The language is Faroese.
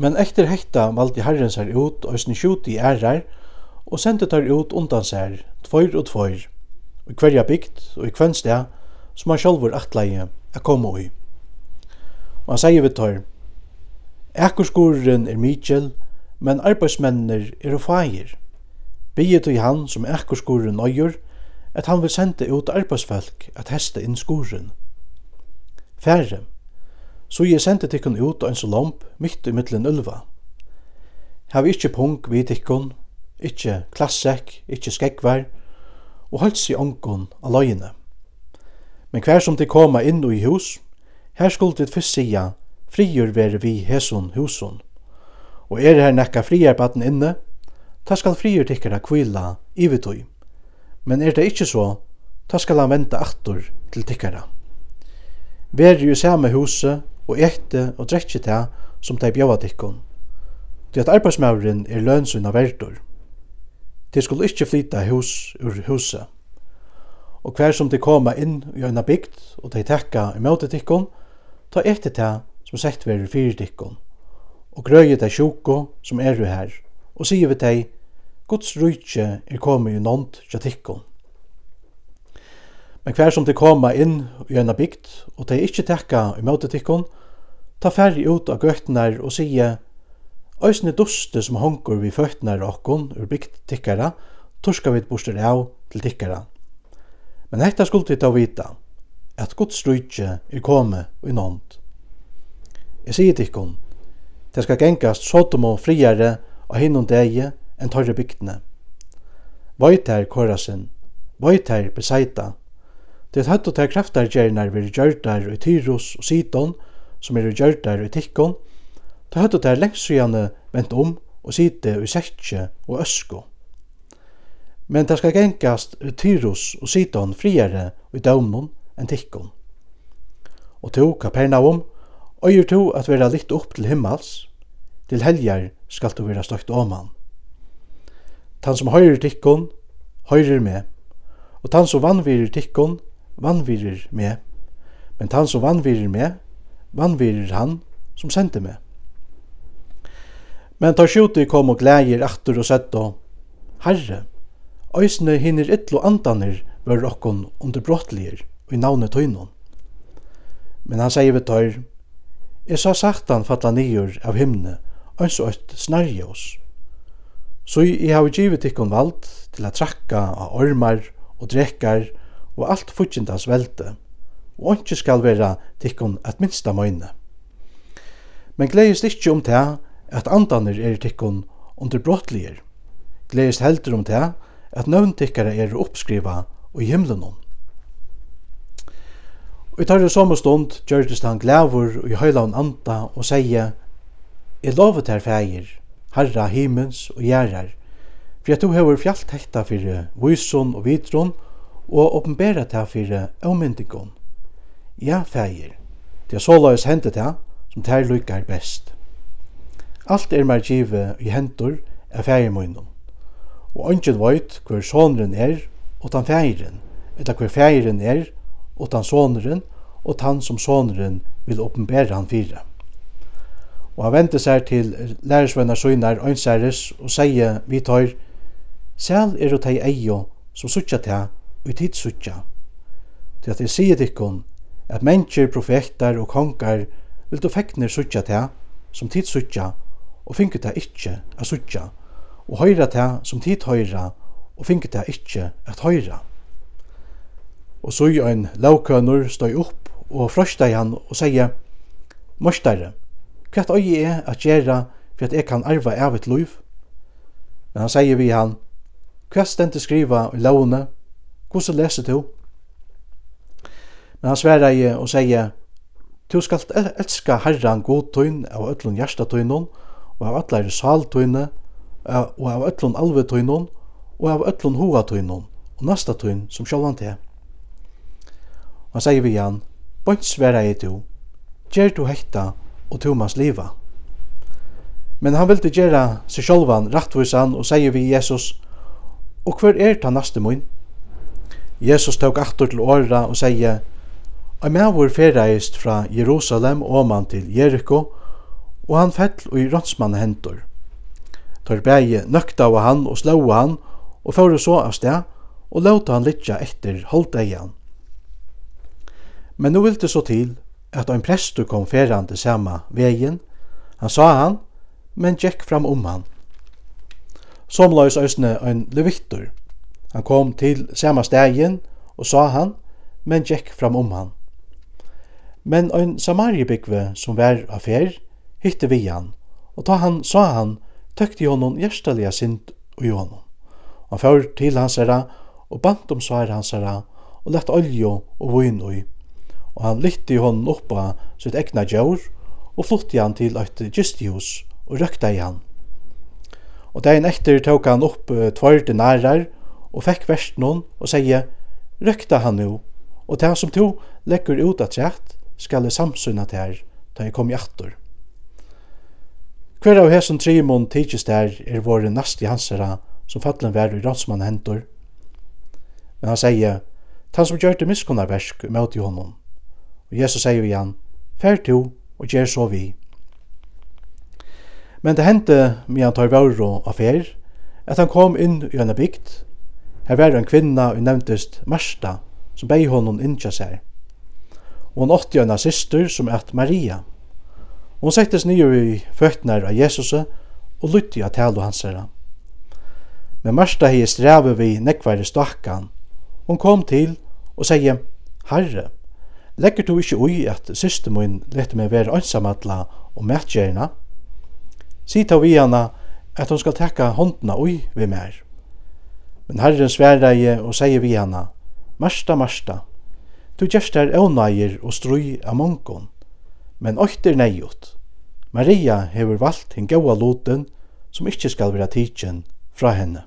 Men efter hekta valde herren seg ut og sin skjut i ærar, og sendte tar ut undan seg, tvøyr og tvøyr, og hverja bygd og i kvenn sted, som han sjálfur atleie er koma i. Og han sier vi tar, Ekkurskoren er mykjel, men arbeidsmennir er og feir. Bygget i han som ekkurskoren nøyer, at han vil sende ut arbeidsfolk at heste inn skoren. Færre, så jeg sendte tikkun ut og en så lomp mitt i middelen ulva. Hav ikkje punk vid tikkun, ikkje klassekk, ikkje skekkvær, og holdt seg ongun løgene. Men hver som de koma inn i hus, her skulle de fyrst sija, frigjør vere vi hesun husun. Og er her nekka friarbaden inne, ta skal frigjør tikkara kvila ivetøy. Men er det ikkje så, ta skal han vente aktor til tikkara. Vere jo samme huset, og ekte og drekje ta som tei bjóva tikkun. Tí at arbeidsmaurin er lønsun av verdur. Tei skulu ikki flyta hus ur husa. Og hver som tei koma inn i eina bygd og tei tekka imóti tikkun, ta ekte ta som sett verður fyrir tikkun. Og grøyi tei sjuko som eru her, og sige vi tei, Guds rujtje er komið i nånd tja tikkun. Men hver som de koma inn i eina bygd, og de ikkje tekka i møte tikkun, ta færri ut av gøtnar og sige Øysne duste som hongur vi føtnar okkon ur bygd tikkara, torska vi bostur av til tikkara. Men hetta skulle vi ta vita, at Guds rujtje er kome i nånd. Jeg sier tikkon, det skal gengast sotom og friare og hinnom degi enn torre bygdene. Vøyt her korasin, vøyt her beseita, det høtt og ter kraftargjernar vi gjørdar i Tyros og Sidon, og som er gjørdar i tikkon, ta høttu der lengt sujane vent om og site i setje og øsko. Men det skal gengast Tyrus og Sidon friere i dømnon enn tikkon. Og to Kapernaum, øyer to at vera litt opp til himmels, til helger skal du vera støkt åman. Tan som høyrer tikkon, høyrer med, og tan som vannvirer tikkon, vannvirer med, men tan som vannvirer med, vannvirir han som sendte meg. Men tar skjuti kom og glægir aftur og sett og Herre, òsne hinner ytlo andanir vör okkon under brottlir og i navne tøynon. Men han sier vi tøyr, Jeg sa saktan falla nigur av himne, ans og et snarjås. Så jeg har givet ikkon vald til a trakka av ormar og drekkar og alt futsindas velte, og ikke skal være tikkun at minsta møyne. Men gledes ikke om det at andaner er tikkun underbrottliger. Gledes heldur om det at nøvntikkare er oppskriva og i himlen om. Og i tar det samme stund gjørtes han glævur og i høylaun anda og sier «Jeg lovet her feir, herra himens og gjerrar, for at du hever fjallt hekta fyrir vysun og vitron og åpenbæra ta fyrir avmyndigon. Ja, feir, det er såleis hendet det, som tær lykkar best. Alt er mer give i hendur av feir og ønsken veit hver sonren er og tan feiren, eller hver feiren er og tan sonren, og tan som sonren vil oppenbæra han fyra. Og han vente seg til lærersvennar søgnar ønseres og sier vi tar, Sel er og teg eio som suttja ta og hit suttja. Til at jeg sier dikkon, at mennesker, profetar og kongar vil du fekner suttja til som tid suttja og finke til ikkje a suttja og høyra til som tid høyra og finke til ikkje at høyra. Og så i ein laukønur støy opp og frøsta i han og sier Mørstare, hva øye er at gjøre for at jeg kan arva av et liv? Men han sier vi han, hva stendt skriva i lovene? hvordan leser du? Men han sverreie og sier, «Tu skal elska herran godtøyn av ötlun hjertatøynun, og av ötlare saltøyne, og av ötlun alvetøynun, og av ötlun hoatøynun, og nasta tøyn som sjálvan te. Og han sier vi igjen, «Bønt sverreie tu, gjer tu hekta, og tu mans liva.» Men han vildi gjera seg sjálvan rattvisan og sier vi Jesus, «Og hver er ta naste mun?» Jesus tók aftur til åra og sier, Ein maður ferreist fra Jerusalem oman til Jericho, og han fell og i rådsmann hendur. Tar bægi av han og slå han, og fóru så av sted, og låta han litja etter holdeian. Men nu det så til at ein prestur kom ferrande sama vegin, han sa han, men gekk fram om han. Somlaus æsne ein levittur. Han kom til sama stegin og sa han, men gekk fram om han. Men ein samariebygve som var av fer, hitte vi han, og ta han sa han, tøkte honom hjerteliga sint og honom. Han fyr til hans herra, og bant om svar hans herra, og lett olje og vun ui. Og han lytte honom oppa sitt egna djaur, og flutte han til eit gistihus, og røkta i han. Og dagen etter tok han opp uh, tvær denarar, og fekk versen og sier, røkta han nu, og det som to legger ut at rett, skal jeg samsyna til her, da jeg kom i attor. Hver av hesson trimon tidsis der er våre nasti hansara, som fallen vær i rådsmann hendur. Men han sier, han som gjør det miskunnarversk møte i honom. Og Jesus sier igjen, fær to og gjør så vi. Men det hendte med han tar vauro av fer, at han kom inn i en bygd. Her var en kvinna og nevntest Marsta, som bei honom inntja seg og hun åtti en syster som at Maria. Hun settes nye i føttene av Jesus og lytte av tale hans herre. Men Marsta hei strevet vi nekvære stakkan. Hun kom til og sier, Herre, legger du ikke ui at syster min lette meg være ansamadla og mætgjerna? Si ta vi henne at hun skal tekka håndna ui vi mer. Men Herren sverreie og sier vi henne, Marsta, Marsta, Du gjerst er ånægir og strui av mongon, men øyter neiot. Maria hever valgt hin gaua loten som ikkje skal vera tidsen fra henne.